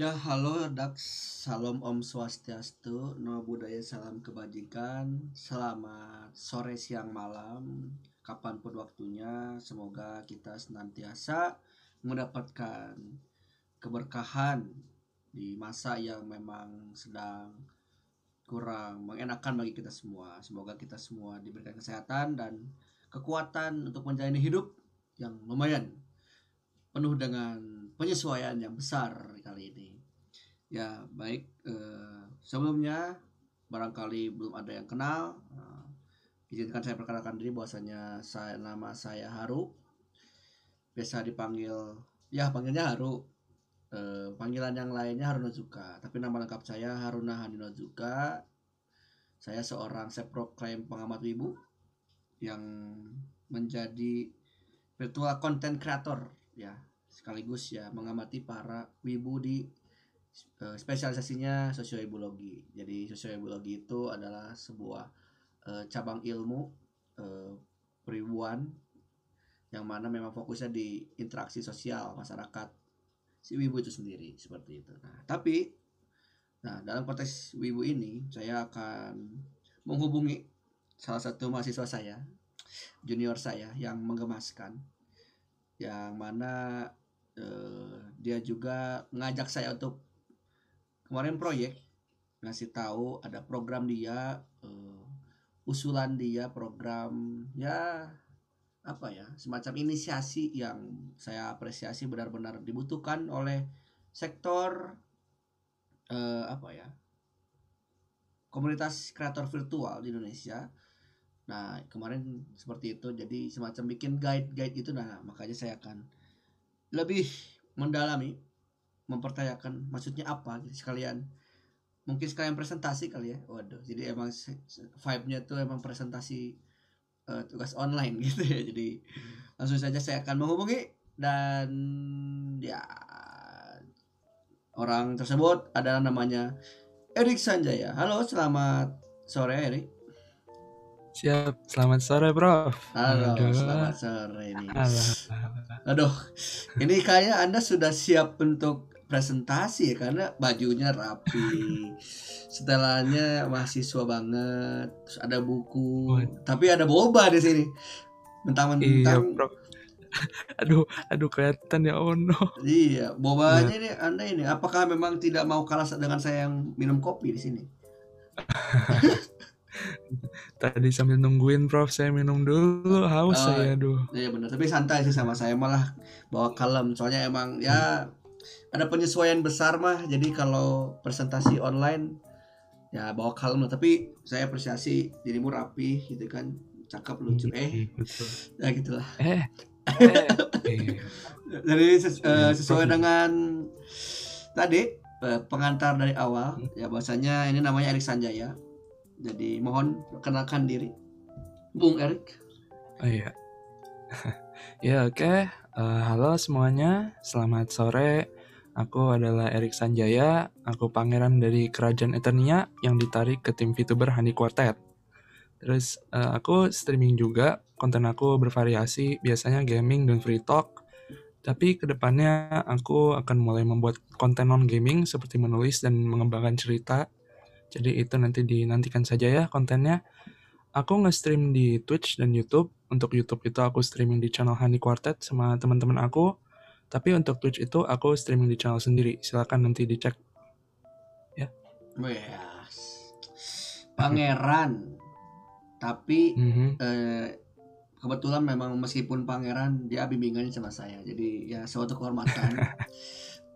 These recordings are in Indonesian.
Ya, halo Dax. Salam Om Swastiastu, Namo Buddhaya, salam kebajikan. Selamat sore, siang, malam, kapan pun waktunya. Semoga kita senantiasa mendapatkan keberkahan di masa yang memang sedang kurang mengenakan bagi kita semua. Semoga kita semua diberikan kesehatan dan kekuatan untuk menjalani hidup yang lumayan penuh dengan penyesuaian yang besar kali ini. Ya, baik eh, sebelumnya barangkali belum ada yang kenal. eh, izinkan saya perkenalkan diri bahwasanya saya nama saya Haru. Biasa dipanggil ya panggilnya Haru. Eh, panggilan yang lainnya Haruna Zuka, tapi nama lengkap saya Haruna Handino Zuka. Saya seorang self proclaim pengamat wibu yang menjadi virtual content creator ya sekaligus ya mengamati para wibu di spesialisasinya sosioebologi. Jadi sosioebologi itu adalah sebuah eh, cabang ilmu eh, peribuan yang mana memang fokusnya di interaksi sosial masyarakat si wibu itu sendiri seperti itu. Nah, tapi nah dalam konteks wibu ini saya akan menghubungi salah satu mahasiswa saya, junior saya yang menggemaskan yang mana eh, dia juga mengajak saya untuk kemarin proyek ngasih tahu ada program dia eh, usulan dia program ya apa ya semacam inisiasi yang saya apresiasi benar-benar dibutuhkan oleh sektor eh, apa ya komunitas kreator virtual di Indonesia Nah, kemarin seperti itu. Jadi semacam bikin guide-guide itu nah, makanya saya akan lebih mendalami mempertanyakan maksudnya apa gitu sekalian. Mungkin sekalian presentasi kali ya. Waduh, jadi emang vibe-nya tuh emang presentasi eh, tugas online gitu ya. Jadi langsung saja saya akan menghubungi dan ya orang tersebut adalah namanya Erik Sanjaya. Halo, selamat sore Erik. Siap, selamat sore, Prof. Halo, Aduh. selamat sore ini. Aduh, ini kayaknya Anda sudah siap untuk presentasi ya karena bajunya rapi, setelannya mahasiswa banget, terus ada buku, Waduh. tapi ada boba di sini. Iya, Mentang-mentang Prof. Aduh, aduh kelihatan ya, oh no. iya, bobanya ini Anda ini apakah memang tidak mau kalah dengan saya yang minum kopi di sini? Tadi sambil nungguin Prof, saya minum dulu, haus Oh, saya, aduh. Iya benar, tapi santai sih sama saya malah bawa kalem. Soalnya emang ya ada penyesuaian besar mah. Jadi kalau presentasi online ya bawa kalem lah. Tapi saya apresiasi dirimu rapi gitu kan, cakep lucu. Eh, Betul. ya gitulah. Eh, eh, eh. Jadi ses- eh, sesuai dengan tadi eh, pengantar dari awal ya bahasanya ini namanya Erik Sanjaya. Jadi mohon perkenalkan diri, Bung Erik. Oh iya. ya oke, Eh, halo semuanya, selamat sore. Aku adalah Erik Sanjaya, aku pangeran dari Kerajaan Eternia yang ditarik ke tim VTuber Honey Quartet. Terus eh, aku streaming juga, konten aku bervariasi, biasanya gaming dan free talk. Tapi ke depannya aku akan mulai membuat konten non-gaming seperti menulis dan mengembangkan cerita. Jadi itu nanti dinantikan saja ya kontennya. Aku nge-stream di Twitch dan YouTube. Untuk YouTube itu aku streaming di channel Honey Quartet sama teman-teman aku. Tapi untuk Twitch itu aku streaming di channel sendiri. Silakan nanti dicek. Wes. Pangeran. Tapi Mhm. eh, kebetulan memang meskipun pangeran dia bimbingannya sama saya. Jadi ya suatu kehormatan.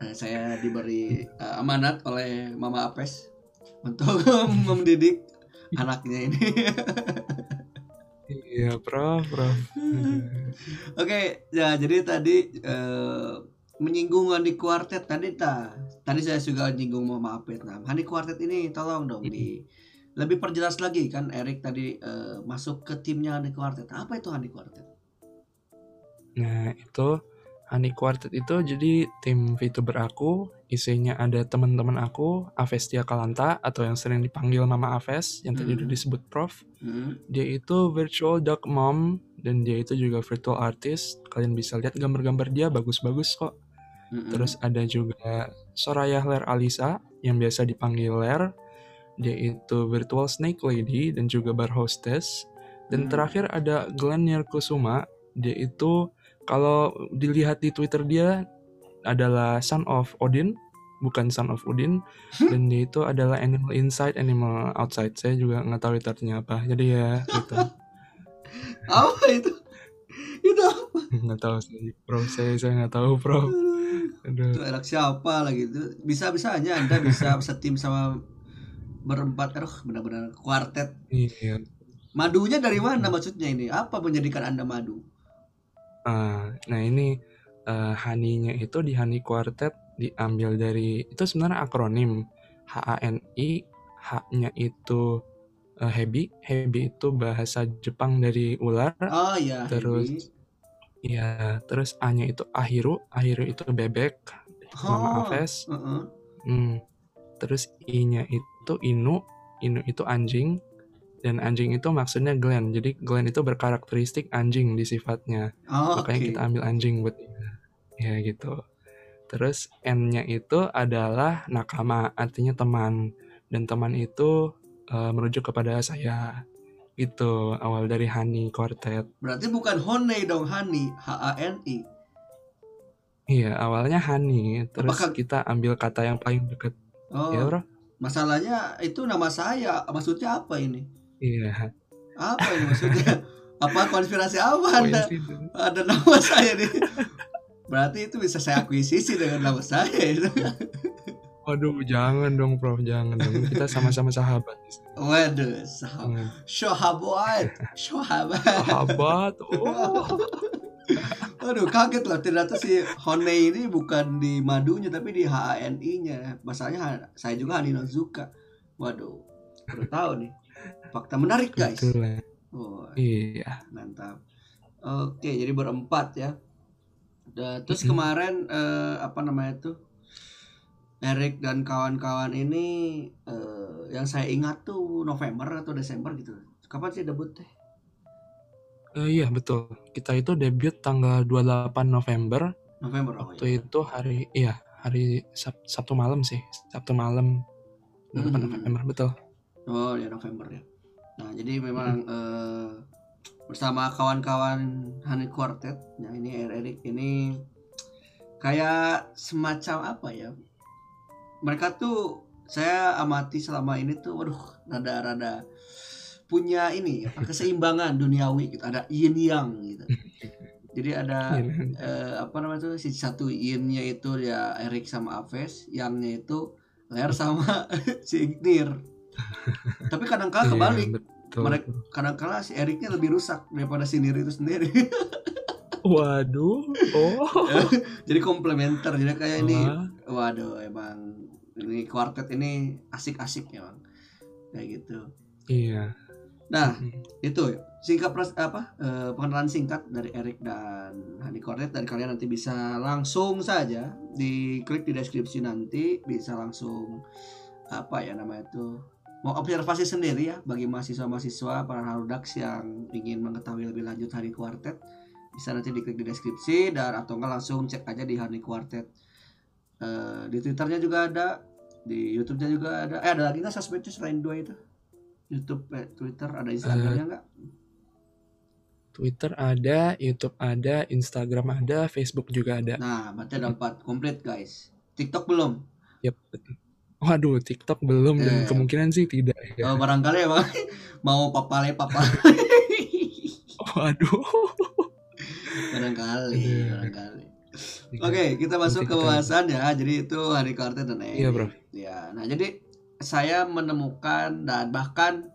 Eh, saya diberi eh, amanat oleh Mama Apes untuk mendidik anaknya ini. Iya, Prof, Prof. Oke, ya jadi tadi eh, menyinggung Handi Quartet tadi ta. Tadi saya juga menyinggung Mama Apes. Nah, Handi Quartet ini tolong dong di lebih perjelas lagi kan Erik tadi eh, masuk ke timnya Handi Quartet. Apa itu Handi Quartet? Nah, itu Honey Quartet itu jadi tim VTuber aku. Isinya ada teman-teman aku, Avestia Kalanta atau yang sering dipanggil Mama Aves yang tadi Hmm. udah disebut Prof. Hmm. Dia itu virtual dog mom dan dia itu juga virtual artist. Kalian bisa lihat gambar-gambar dia bagus-bagus kok. Mm-mm. Terus ada juga Soraya Ler Alisa yang biasa dipanggil Ler. Dia itu virtual snake lady dan juga bar hostess. Dan Hmm. terakhir ada Glenn Kusuma. Dia itu kalau dilihat di Twitter dia adalah son of Odin, bukan son of Odin. Dan dia itu adalah animal inside, animal outside. Saya juga nggak tahu itu artinya apa. Jadi ya gitu. apa itu itu apa nggak tahu sih, bro. Saya saya nggak tahu, bro. Aduh. itu anak siapa lagi itu bisa bisanya anda bisa setim sama berempat aduh benar-benar kuartet Iya. madunya dari mana maksudnya ini apa menjadikan anda madu Ah, nah ini eh, Hani-nya itu di Hani Quartet diambil dari itu sebenarnya akronim. H-A-N-I H-nya itu eh, Hebi. Hebi itu bahasa Jepang dari ular. Oh ya Terus, Hebi. ya terus A-nya itu Ahiru. Ahiru itu bebek. Mama Oh, Aves. heeh. Hmm. terus I-nya itu Inu. Inu itu anjing dan anjing itu maksudnya Glenn. Jadi Glenn itu berkarakteristik anjing di sifatnya. Oh, makanya oke. kita ambil anjing buat ya gitu. Terus N-nya itu adalah nakama artinya teman. Dan teman itu eh, merujuk kepada saya. Gitu awal dari Hani Quartet. Berarti bukan Honey dong Hani. H A N I iya awalnya Hani. Terus Apakah- kita ambil kata yang paling deket. Oh. Ya bro. Masalahnya itu nama saya. Maksudnya apa ini iya. Apa ini maksudnya? Apa konspirasi apa anda? Coincidence. ada nama saya nih. Berarti itu bisa saya akuisisi dengan nama saya itu. Waduh jangan dong prof. Jangan dong. Kita sama-sama sahabat. Waduh sahabat Jangan. sahabat sahabat sahabat oh. Aduh kaget lah. Ternyata si Honey ini bukan di madunya tapi di H A N I nya masalahnya saya juga Hani Nozuka waduh baru tahu nih fakta menarik guys Betul oh, iya mantap oke jadi berempat ya terus Mm-mm. kemarin eh, apa namanya tuh Erik dan kawan-kawan ini eh, yang saya ingat tuh November atau Desember gitu kapan sih debut teh Eh, iya betul. Kita itu debut tanggal 28 November. November oh, Waktu ya. itu hari iya, hari Sab- Sabtu malam sih. Sabtu malam 28 Mhm. November betul. oh ya November ya nah jadi memang eh, bersama kawan-kawan Honey Quartet nah ini Erik ini kayak semacam apa ya? Mereka tuh saya amati selama ini tuh waduh rada-rada punya ini apa, keseimbangan duniawi gitu. Ada yin yang gitu. Jadi ada Iya. eh, apa namanya tuh si satu yin-nya itu ya Erik sama Aves yang-nya itu Ler sama si Ignir tapi kadang-kala Iya, kebalik betul. Mereka- kadang-kala si Eriknya lebih rusak daripada si Nir itu sendiri Waduh. Oh. jadi komplementer jadi kayak ini waduh emang ini kuartet ini asik-asik ya bang kayak gitu Iya. nah Mm. itu singkat pres- apa eh, pengenalan singkat dari Erik dan Hani Kornet dan kalian nanti bisa langsung saja diklik di deskripsi nanti bisa langsung apa ya namanya itu mau observasi sendiri ya bagi mahasiswa-mahasiswa para harudaks yang ingin mengetahui lebih lanjut Hani Quartet bisa nanti diklik di deskripsi dan atau enggak langsung cek aja di Hani Quartet Eh, di twitternya juga ada di YouTube-nya juga ada eh ada lagi nggak sosmednya selain dua itu YouTube eh, Twitter ada Instagramnya nggak Twitter ada, YouTube ada, Instagram ada, Facebook juga ada. Nah, berarti ada empat komplit guys. TikTok belum? Yep. Waduh, TikTok belum dan Eh. kemungkinan sih tidak ya. Oh, barangkali emang mau papale papale. Waduh. barangkali, Aduh. barangkali. Oke, kita masuk ke bahasan ya. Jadi itu hari kartu dan. Iya, Bro. Ya, nah jadi saya menemukan dan bahkan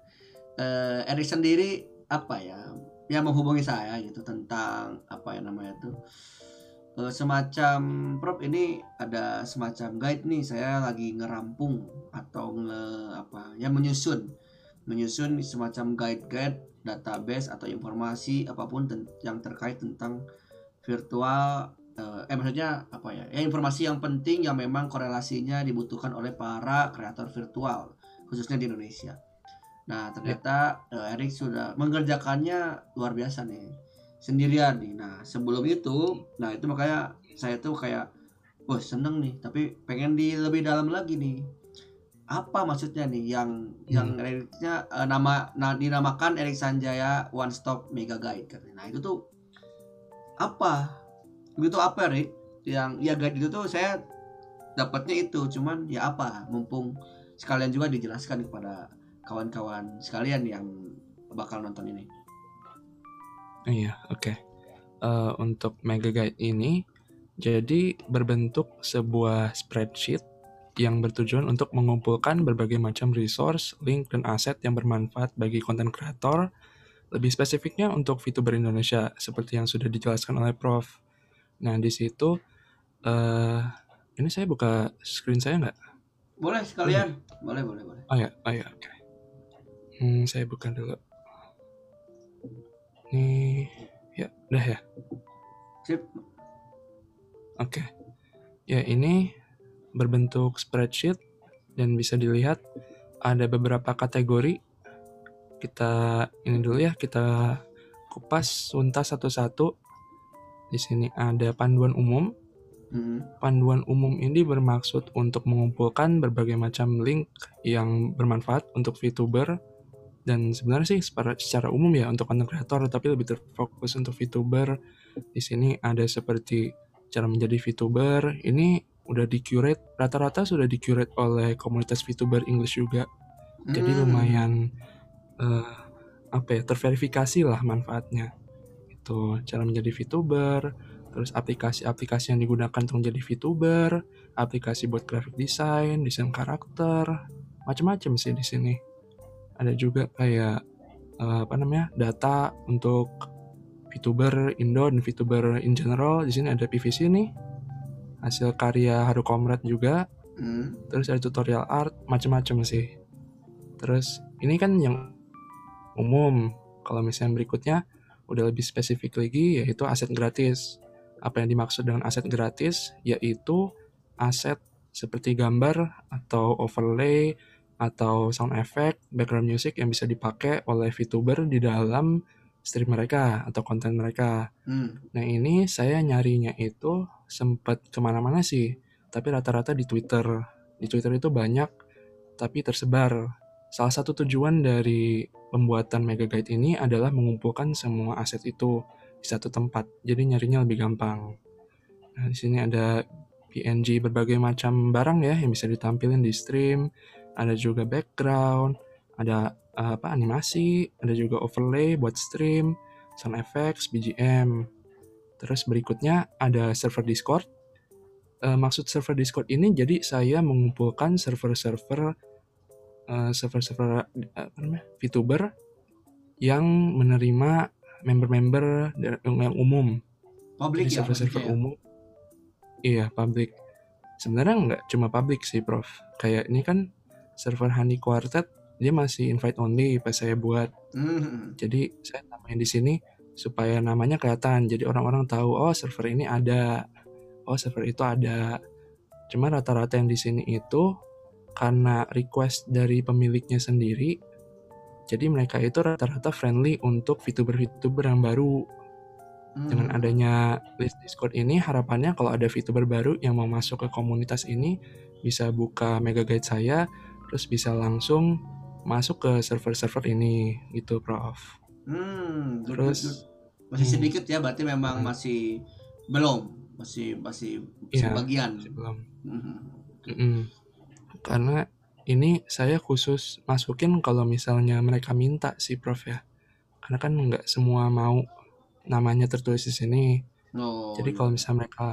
eh, Erik sendiri apa ya, yang menghubungi saya gitu tentang apa ya namanya tuh semacam Prof ini ada semacam guide nih saya lagi ngerampung atau nge apa ya menyusun. Menyusun semacam guide-guide database atau informasi apa pun ten- yang terkait tentang virtual eh, eh maksudnya apa ya ya informasi yang penting yang memang korelasinya dibutuhkan oleh para kreator virtual khususnya di Indonesia. Nah ternyata eh, Erik sudah mengerjakannya luar biasa nih sendirian nih nah sebelum itu nah itu makanya saya tuh kayak wah seneng nih tapi pengen di lebih dalam lagi nih apa maksudnya nih yang yang Hmm. liriknya eh, nama nah, dinamakan Erik Sanjaya One Stop Mega Guide katanya. Nah itu tuh apa? Itu apa Rik? Yang ya guide itu tuh saya dapatnya itu cuman ya apa? Mumpung sekalian juga dijelaskan kepada kawan-kawan sekalian yang bakal nonton ini. Iya, oke. Eh, untuk Mega Guide ini jadi berbentuk sebuah spreadsheet yang bertujuan untuk mengumpulkan berbagai macam resource, link, dan aset yang bermanfaat bagi konten kreator. Lebih spesifiknya untuk VTuber Indonesia, seperti yang sudah dijelaskan oleh Prof. Nah, di situ, eh ini saya buka screen saya nggak? Boleh sekalian? Boleh, boleh, boleh. Oh ya, oh ya, oke. Hmm, saya buka dulu. Nih, ya, udah ya. Sip. Oke. Ya, ini berbentuk spreadsheet dan bisa dilihat ada beberapa kategori. Kita ini dulu ya, kita kupas tuntas satu-satu. Di sini ada panduan umum. Hmm. Panduan umum ini bermaksud untuk mengumpulkan berbagai macam link yang bermanfaat untuk VTuber dan sebenarnya sih secara, secara umum ya untuk konten kreator tapi lebih terfokus untuk VTuber. Di sini ada seperti cara menjadi VTuber. Ini udah di curate, rata-rata sudah di curate oleh komunitas VTuber English juga. Jadi Hmm. lumayan eh, apa ya terverifikasi lah manfaatnya. Itu cara menjadi VTuber, terus aplikasi-aplikasi yang digunakan untuk menjadi VTuber, aplikasi buat graphic design, desain karakter, macam-macam sih di sini. Ada juga kayak eh, apa namanya data untuk VTuber Indo dan VTuber in general. Di sini ada PVC nih, hasil karya Haru Comrade juga. Hmm. terus ada tutorial art macam-macam sih. Terus ini kan yang umum. Kalau misalnya berikutnya udah lebih spesifik lagi yaitu aset gratis. Apa yang dimaksud dengan aset gratis? Yaitu aset seperti gambar atau overlay atau sound effect, background music yang bisa dipakai oleh VTuber di dalam stream mereka atau konten mereka. Hmm. Nah ini saya nyarinya itu sempat ke mana-mana sih, tapi rata-rata di Twitter. Di Twitter itu banyak, tapi tersebar. Salah satu tujuan dari pembuatan Mega Guide ini adalah mengumpulkan semua aset itu di satu tempat, jadi nyarinya lebih gampang. Nah di sini ada PNG berbagai macam barang ya yang bisa ditampilin di stream, ada juga background, ada eh, apa animasi, ada juga overlay buat stream, sound effects, BGM. Terus berikutnya ada server Discord. Eh, maksud server Discord ini jadi saya mengumpulkan server-server eh, server-server apa namanya VTuber yang menerima member-member yang umum. Public Jadi ya. server-server ya? umum. Iya, public. Sebenarnya nggak cuma public sih, Prof. Kayak ini kan server Honey Quartet dia masih invite only pas saya buat. Hmm. Jadi saya tambahin di sini supaya namanya kelihatan. Jadi orang-orang tahu oh server ini ada. Oh server itu ada. Cuma rata-rata yang di sini itu karena request dari pemiliknya sendiri. Jadi mereka itu rata-rata friendly untuk VTuber-VTuber yang baru. Dengan Hmm. adanya list Discord ini harapannya kalau ada VTuber baru yang mau masuk ke komunitas ini bisa buka Mega Guide saya terus bisa langsung masuk ke server-server ini gitu, Prof. Hmm, Terus, good, good. masih hmm. sedikit ya, berarti memang Hmm. masih belum, masih masih Iya, sebagian. masih belum. Hmm. Mm-mm. Karena ini saya khusus masukin kalau misalnya mereka minta sih, Prof ya. Karena kan nggak semua mau namanya tertulis di sini. Oh, Jadi iya. kalau misalnya mereka,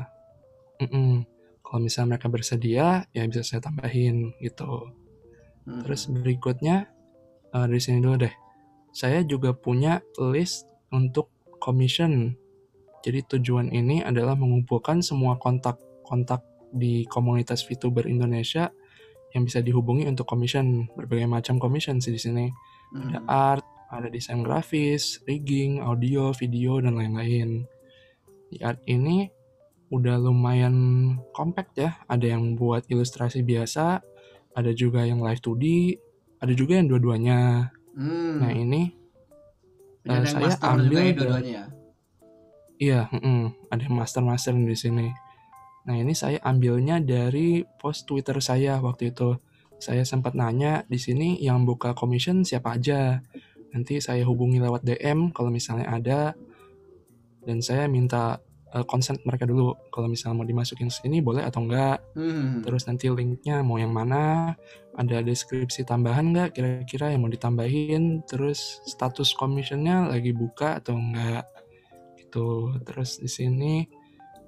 Mm-mm. kalau misalnya mereka bersedia, ya bisa saya tambahin gitu. Hmm. Terus berikutnya eh, dari sini dulu deh. Saya juga punya list untuk commission. Jadi tujuan ini adalah mengumpulkan semua kontak-kontak di komunitas VTuber Indonesia yang bisa dihubungi untuk commission berbagai macam commission sih di sini. Ada Hmm. art, ada desain grafis, rigging, audio, video dan lain-lain. Di art ini udah lumayan compact ya. Ada yang buat ilustrasi biasa, ada juga yang live 2D, ada juga yang dua-duanya. Hmm. Nah ini, yang saya master juga ambil ya dua-duanya ya. iya, mm-mm, ada yang master-master di sini. Nah ini saya ambilnya dari post Twitter saya waktu itu. Saya sempat nanya di sini yang buka commission siapa aja. Nanti saya hubungi lewat DM kalau misalnya ada. Dan saya minta uh, consent mereka dulu. Kalau misalnya mau dimasukin sini boleh atau enggak. Hmm. Terus nanti linknya mau yang mana. Ada deskripsi tambahan nggak kira-kira yang mau ditambahin. Terus status commissionnya lagi buka atau enggak. Gitu. Terus di sini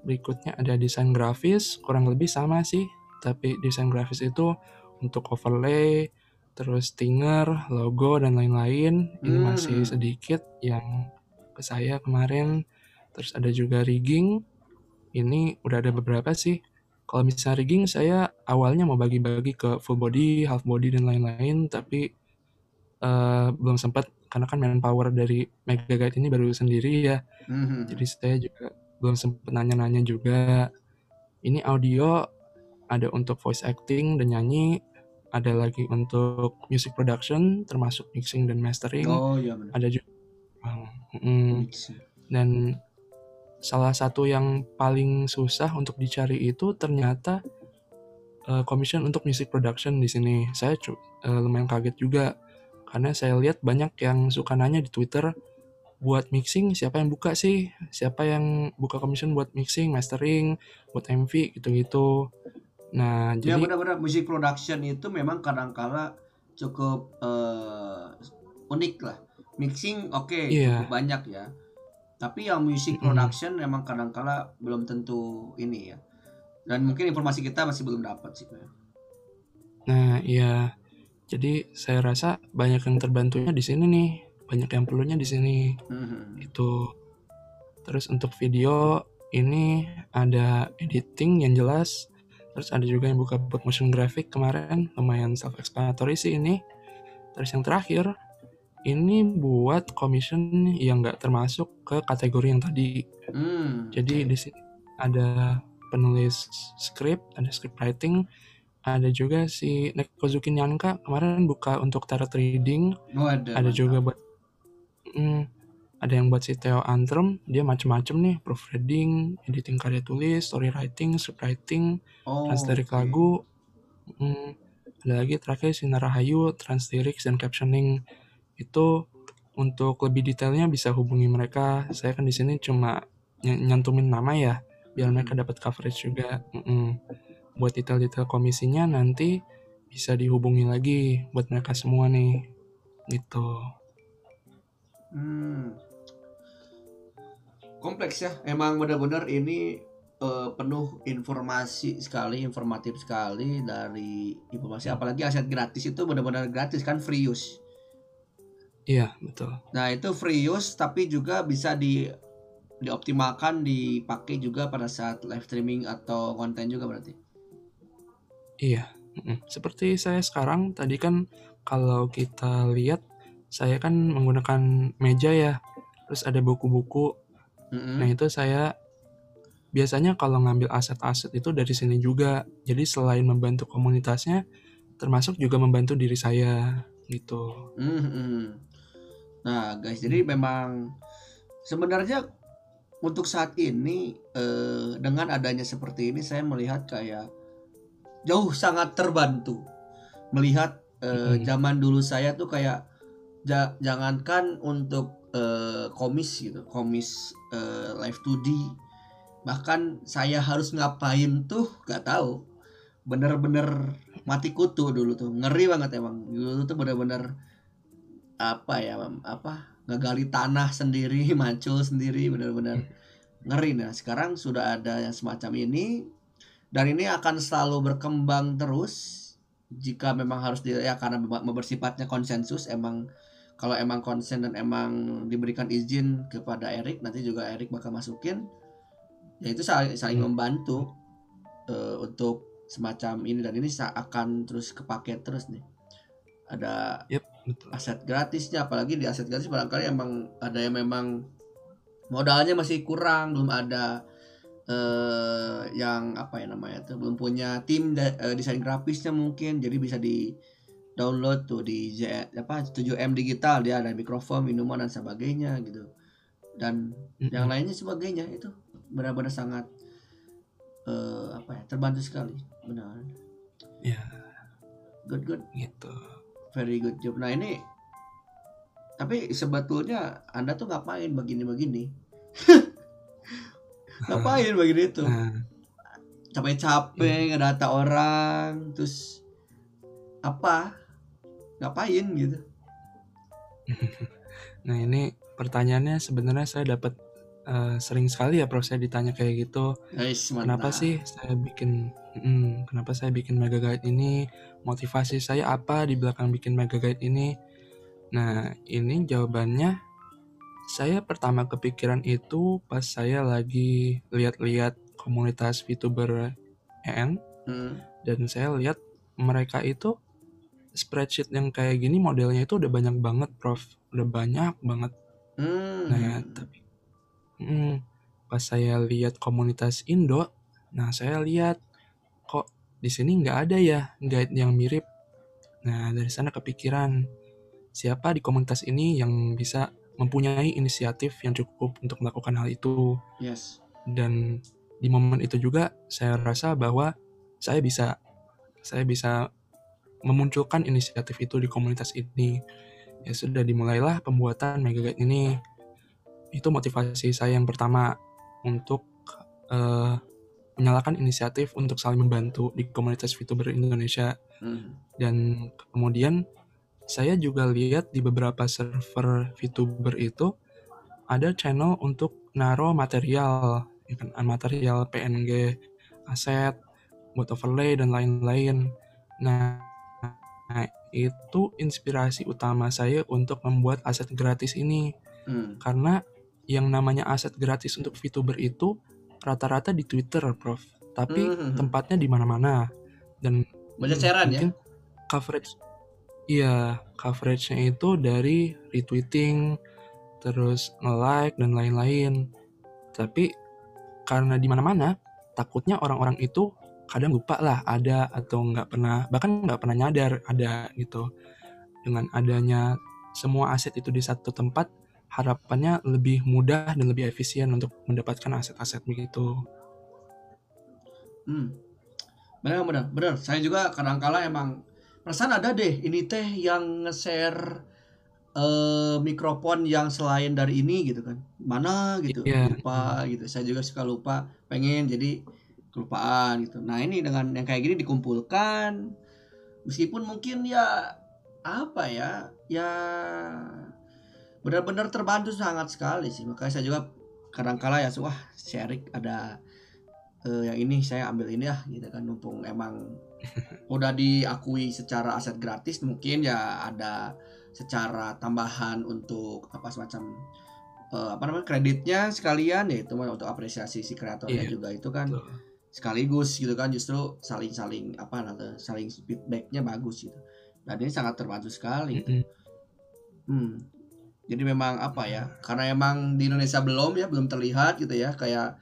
berikutnya ada desain grafis kurang lebih sama sih tapi desain grafis itu untuk overlay terus stinger logo dan lain-lain ini Hmm. masih sedikit yang ke saya kemarin terus ada juga rigging ini udah ada beberapa sih kalau misalnya rigging saya awalnya mau bagi-bagi ke full body half body dan lain-lain tapi eh, belum sempat karena kan manpower dari Mega Guide ini baru sendiri ya Hmm. jadi saya juga belum sempat nanya-nanya juga. Ini audio ada untuk voice acting dan nyanyi, ada lagi untuk music production termasuk mixing dan mastering, Oh iya benar. ada juga mm, Mixing. dan salah satu yang paling susah untuk dicari itu ternyata eh, commission untuk music production di sini. Saya eh, lumayan kaget juga karena saya lihat banyak yang suka nanya di Twitter buat mixing siapa yang buka sih? Siapa yang buka commission buat mixing, mastering, buat MV gitu-gitu. Nah, Ya jadi benar-benar musik production itu memang kadang-kala cukup eh, unik lah. Mixing oke Iya. cukup banyak ya. Tapi yang music production memang kadang-kala belum tentu ini ya. Dan mungkin informasi kita masih belum dapat sih. Nah iya. Jadi saya rasa banyak yang terbantunya di sini nih. Banyak yang perlunya di sini. Mhm. itu terus untuk video ini ada editing yang jelas terus ada juga yang buka buat motion graphic kemarin lumayan self explanatory sih ini terus yang terakhir ini buat commission yang nggak termasuk ke kategori yang tadi. Hmm, jadi di sini ada penulis script ada script writing ada juga si Nekozuki Nyanka kemarin buka untuk tarot reading. Waduh, ada mantap. juga buat Hmm, ada yang buat si Theo Antrim dia macem-macem nih proofreading editing karya tulis story writing script writing Oh, translirik oke. lagu Hmm, ada lagi terakhir si Narahayu translirik dan captioning itu untuk lebih detailnya bisa hubungi mereka saya kan di sini cuma ny- nyantumin nama ya biar mereka dapat coverage juga Mm-mm. buat detail-detail komisinya nanti bisa dihubungi lagi buat mereka semua nih gitu Hmm. Kompleks ya. Emang benar-benar ini eh, penuh informasi sekali, informatif sekali dari informasi. Apalagi aset gratis itu benar-benar gratis kan free use. Iya betul Nah itu free use tapi juga bisa di dioptimalkan dipakai juga pada saat live streaming atau konten juga berarti. Iya, seperti saya sekarang tadi kan kalau kita lihat saya kan menggunakan meja ya, terus ada buku-buku. Mm-mm. Nah itu saya biasanya kalau ngambil aset-aset itu dari sini juga. Jadi selain membantu komunitasnya, termasuk juga membantu diri saya gitu. Mhm. Nah, guys, jadi memang sebenarnya untuk saat ini eh, dengan adanya seperti ini saya melihat kayak jauh sangat terbantu. Melihat eh, Mhm. zaman dulu saya tuh kayak ja- jangankan untuk eh, komis gitu, komis eh, live 2D bahkan saya harus ngapain tuh gak tahu. Bener-bener mati kutu dulu tuh. Ngeri banget emang. Dulu tuh bener-bener apa ya apa ngegali tanah sendiri macul sendiri benar-benar ngeri. Nah sekarang sudah ada yang semacam ini dan ini akan selalu berkembang terus jika memang harus di ya karena bersifatnya konsensus emang kalau emang konsen dan emang diberikan izin kepada Erik nanti juga Erik bakal masukin. Ya itu saling, saling Hmm. membantu eh, untuk semacam ini dan ini akan terus kepake terus nih. Ada Betul. aset gratisnya apalagi di aset gratis barangkali emang ada yang memang modalnya masih kurang belum ada eh yang apa ya namanya tuh belum punya tim da- eh, desain grafisnya mungkin jadi bisa di download tuh di Z, apa 7M digital dia ada mikrofon minuman dan sebagainya gitu. Dan Mm-mm. yang lainnya sebagainya itu benar-benar sangat eh, terbantu sekali benar. Ya. Good good. Gitu very good job. Nah ini tapi sebetulnya anda tuh ngapain begini-begini? Ngapain begini itu nah capek-capek ngedata orang terus apa? Ngapain gitu? Nah ini pertanyaannya sebenarnya saya dapat eh, sering sekali ya prof saya ditanya kayak gitu. Guys kenapa sih saya bikin mm, kenapa saya bikin mega guide ini? Motivasi saya apa di belakang bikin mega guide ini? Nah ini jawabannya saya pertama kepikiran itu pas saya lagi lihat-lihat komunitas VTuber EN Hmm. dan saya lihat mereka itu spreadsheet yang kayak gini modelnya itu udah banyak banget prof. Udah banyak banget. Hmm. Nah, tapi mm, pas saya lihat komunitas Indo, nah saya lihat kok di sini nggak ada ya guide yang mirip. Nah, dari sana kepikiran siapa di komunitas ini yang bisa mempunyai inisiatif yang cukup untuk melakukan hal itu. yes Dan di momen itu juga saya rasa bahwa saya bisa saya bisa memunculkan inisiatif itu di komunitas ini. Ya sudah dimulailah pembuatan Mega Guide ini. Itu motivasi saya yang pertama untuk eh, menyalakan inisiatif untuk saling membantu di komunitas VTuber Indonesia. Hmm. Dan kemudian saya juga lihat di beberapa server VTuber itu ada channel untuk naro material, ya kan, material PNG, aset, buat overlay dan lain-lain. Nah, nah, itu inspirasi utama saya untuk membuat aset gratis ini Hmm. karena yang namanya aset gratis untuk VTuber itu rata-rata di Twitter, Prof. Tapi Hmm. tempatnya di mana-mana dan banyak cairan ya coverage iya coveragenya itu dari retweeting terus nge-like dan lain-lain tapi karena di mana-mana takutnya orang-orang itu kadang lupa lah ada atau nggak pernah bahkan nggak pernah nyadar ada gitu dengan adanya semua aset itu di satu tempat harapannya lebih mudah dan lebih efisien untuk mendapatkan aset-aset begitu Hmm. Benar benar benar. Saya juga kadang-kala emang perasaan ada deh ini teh yang nge-share eh mikrofon yang selain dari ini gitu kan. Mana gitu. Iya. Lupa gitu. Saya juga suka lupa, pengen jadi kelupaan gitu. Nah, ini dengan yang kayak gini dikumpulkan meskipun mungkin ya apa ya? Ya benar-benar terbantu sangat sekali sih. Makanya saya juga kadang-kala ya wah Erik ada eh, yang ini saya ambil ini ya gitu kan mumpung emang udah diakui secara aset gratis mungkin ya ada secara tambahan untuk apa semacam eh, apa namanya kreditnya sekalian ya itu mah untuk apresiasi si kreatornya Iya, juga itu kan sekaligus gitu kan justru saling saling apa namanya saling feedbacknya bagus gitu dan ini sangat terbantu sekali Mm-mm. Hmm. Jadi memang apa ya? Karena emang di Indonesia belum ya, belum terlihat gitu ya. Kayak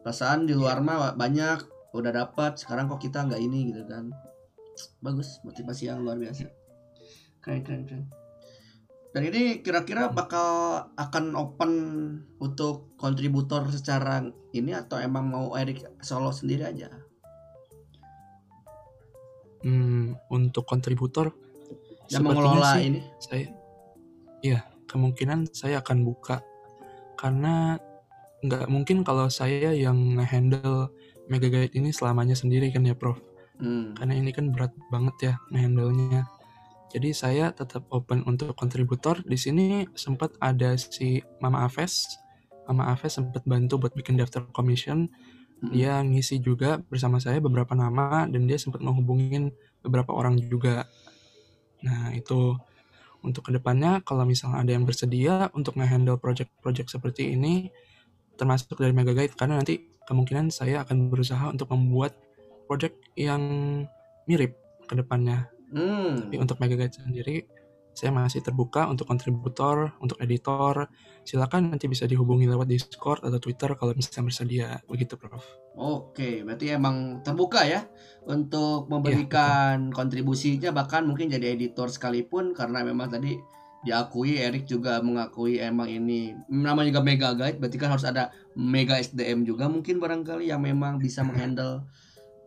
perasaan di luar mah banyak udah dapat, sekarang kok kita nggak ini gitu kan. Bagus, motivasi yang luar biasa. Keren keren keren. Dan ini kira-kira bakal akan open untuk kontributor secara ini atau emang mau Erik solo sendiri aja? Hmm, untuk kontributor Yang mengelola sih ini. saya iya kemungkinan saya akan buka. Karena nggak mungkin kalau saya yang ngehandle Mega Guide ini selamanya sendiri kan ya Prof? Hmm. karena ini kan berat banget ya ngehandle-nya. Jadi saya tetap open untuk kontributor. Di sini sempat ada si Mama Aves. Mama Aves sempat bantu buat bikin daftar commission. Hmm. dia ngisi juga bersama saya beberapa nama dan dia sempat menghubungin beberapa orang juga. Nah itu untuk ke depannya kalau misalnya ada yang bersedia untuk nge-handle project-project seperti ini termasuk dari Mega Guide karena nanti kemungkinan saya akan berusaha untuk membuat project yang mirip ke depannya. Hmm. Tapi untuk Mega Guide sendiri saya masih terbuka untuk kontributor, untuk editor. Silakan nanti bisa dihubungi lewat Discord atau Twitter kalau misalnya bersedia. Begitu, Prof. Oke, berarti emang terbuka ya untuk memberikan kontribusinya bahkan mungkin jadi editor sekalipun karena memang tadi diakui Erik juga mengakui emang ini namanya juga Mega Guide berarti kan harus ada Mega SDM juga mungkin barangkali yang memang bisa menghandle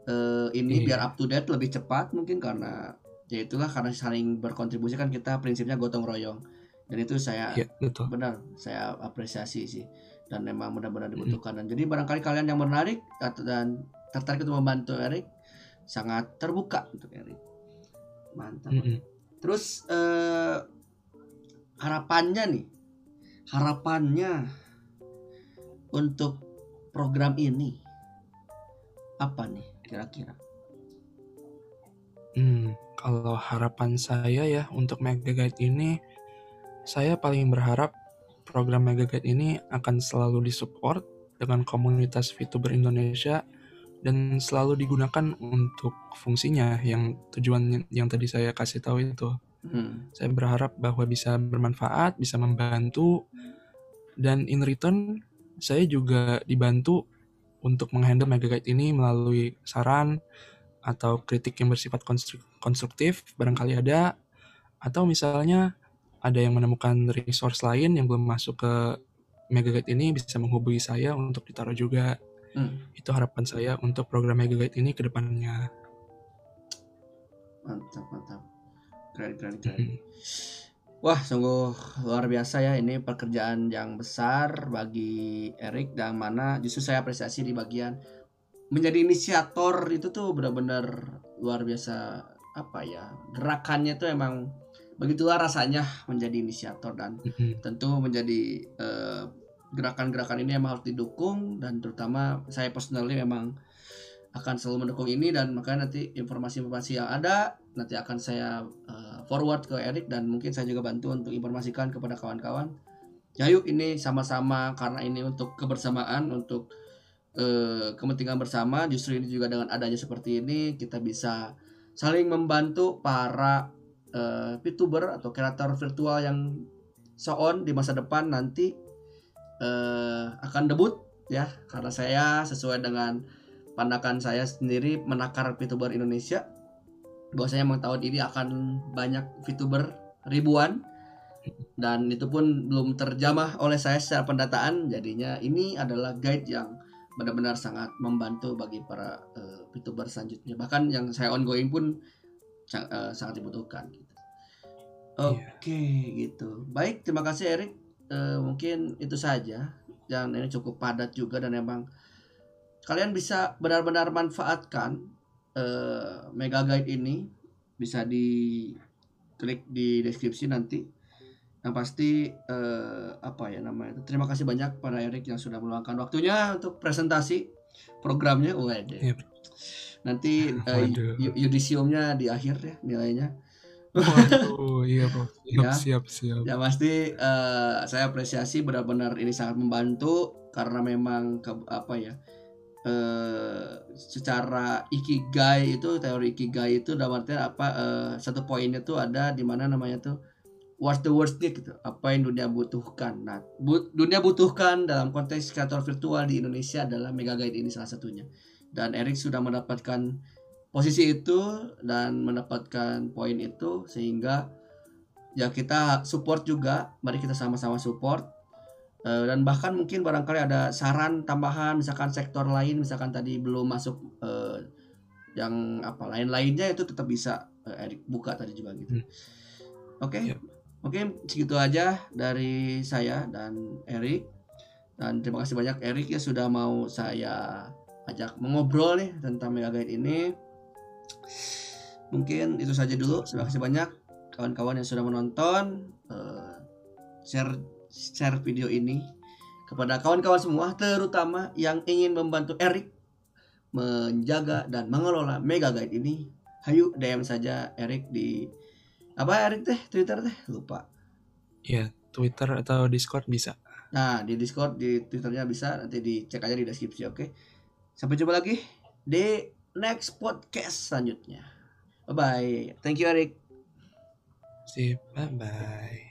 eh, ini Iya. biar up to date lebih cepat mungkin karena ya itulah karena saling berkontribusi kan kita prinsipnya gotong royong. Dan itu saya Iya, betul. benar saya apresiasi sih. Dan memang benar-benar dibutuhkan. Dan jadi barangkali kalian yang menarik atau dan tertarik untuk membantu Erik sangat terbuka untuk Erik mantap. Mm-mm. terus eh, harapannya nih harapannya untuk program ini apa nih kira-kira? Hmm, kalau harapan saya ya untuk Mega Guide ini, saya paling berharap program Mega Guide ini akan selalu disupport dengan komunitas VTuber Indonesia dan selalu digunakan untuk fungsinya yang tujuan yang tadi saya kasih tahu itu. Hmm. Saya berharap bahwa bisa bermanfaat, bisa membantu, dan in return saya juga dibantu untuk menghandle Mega Guide ini melalui saran atau kritik yang bersifat konstru- konstruktif barangkali ada atau misalnya ada yang menemukan resource lain yang belum masuk ke Mega Guide ini bisa menghubungi saya untuk ditaruh juga. Hmm. Itu harapan saya untuk program Mega Guide ini ke depannya. mantap mantap keren keren keren Hmm. Wah, sungguh luar biasa ya ini pekerjaan yang besar bagi Erik dan mana justru saya apresiasi di bagian menjadi inisiator itu tuh benar-benar luar biasa apa ya gerakannya tuh emang begitulah rasanya menjadi inisiator dan Mm-mm. tentu menjadi eh, gerakan-gerakan ini emang harus didukung dan terutama saya personally memang akan selalu mendukung ini dan makanya nanti informasi-informasi yang ada nanti akan saya eh, forward ke Erik dan mungkin saya juga bantu untuk informasikan kepada kawan-kawan. Ya yuk ini sama-sama karena ini untuk kebersamaan untuk eh, kepentingan bersama justru ini juga dengan adanya seperti ini kita bisa saling membantu para eh, VTuber atau kreator virtual yang so on di masa depan nanti eh, akan debut ya. Karena saya sesuai dengan pandangan saya sendiri menakar VTuber Indonesia bahwasanya memang tahun ini akan banyak VTuber ribuan. Dan itu pun belum terjamah oleh saya secara pendataan jadinya ini adalah guide yang benar-benar sangat membantu bagi para eh, VTuber selanjutnya bahkan yang saya ongoing pun eh, sangat dibutuhkan gitu. Oke gitu. Baik, terima kasih Erik. Eh, mungkin itu saja. Dan ini cukup padat juga dan emang kalian bisa benar-benar manfaatkan eh, Mega Guide ini bisa di klik di deskripsi nanti. Yang pasti eh, apa ya namanya? itu. Terima kasih banyak pada Erik yang sudah meluangkan waktunya untuk presentasi programnya. Waduh. Iya. Nanti eh, yudisiumnya di akhir ya nilainya. Waduh, iya bro. Siap, Ya. siap, siap. Ya pasti eh, saya apresiasi benar-benar ini sangat membantu karena memang ke, apa ya eh secara ikigai itu teori ikigai itu dalam artian apa eh, satu poinnya tuh ada di mana namanya tuh what's the worst need gitu. Apa yang dunia butuhkan? Nah bu- dunia butuhkan dalam konteks kreator virtual di Indonesia adalah mega guide ini salah satunya. Dan Erik sudah mendapatkan posisi itu dan mendapatkan poin itu sehingga ya kita support juga. Mari kita sama-sama support. Eh, dan bahkan mungkin barangkali ada saran tambahan misalkan sektor lain misalkan tadi belum masuk eh, yang apa lain-lainnya itu tetap bisa eh, Erik buka tadi juga gitu. Hmm. oke? Yep. Oke segitu aja dari saya dan Erik dan terima kasih banyak Erik ya sudah mau saya ajak mengobrol nih tentang Mega Guide ini. Mungkin itu saja dulu. Terima kasih banyak kawan-kawan yang sudah menonton eh, share share video ini kepada kawan-kawan semua terutama yang ingin membantu Erik menjaga dan mengelola Mega Guide ini. Hayu DM saja Erik di apa Erik teh? Twitter teh? Lupa. Ya, Twitter atau Discord bisa. nah di Discord di Twitternya bisa. Nanti dicek aja di deskripsi oke? Sampai jumpa lagi di next podcast selanjutnya. Bye bye thank you Erik. Sip, bye-bye.